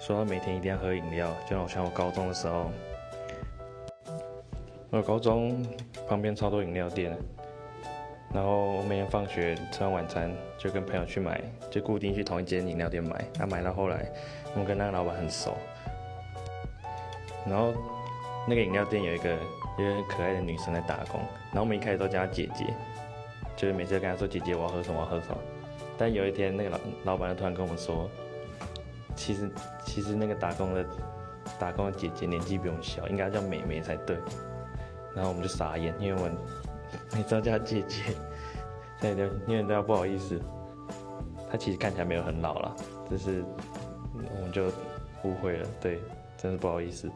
说到每天一定要喝饮料，就好像我高中的时候，我高中旁边超多饮料店，然后我每天放学吃完晚餐就跟朋友去买，就固定去同一间饮料店买。他买到后来，我跟那个老板很熟，然后那个饮料店有一个有一个很可爱的女生在打工，然后我们一开始都叫她姐姐，就是每次跟她说姐姐我要喝什么我要喝什么，但有一天那个老老板突然跟我们说。其实，其实那个打工的打工的姐姐年纪比我小，应该叫妹妹才对。然后我们就傻眼，因为我们 每次叫她姐姐，对对，因为都要不好意思。她其实看起来没有很老了，只是我们就误会了，对，真是不好意思。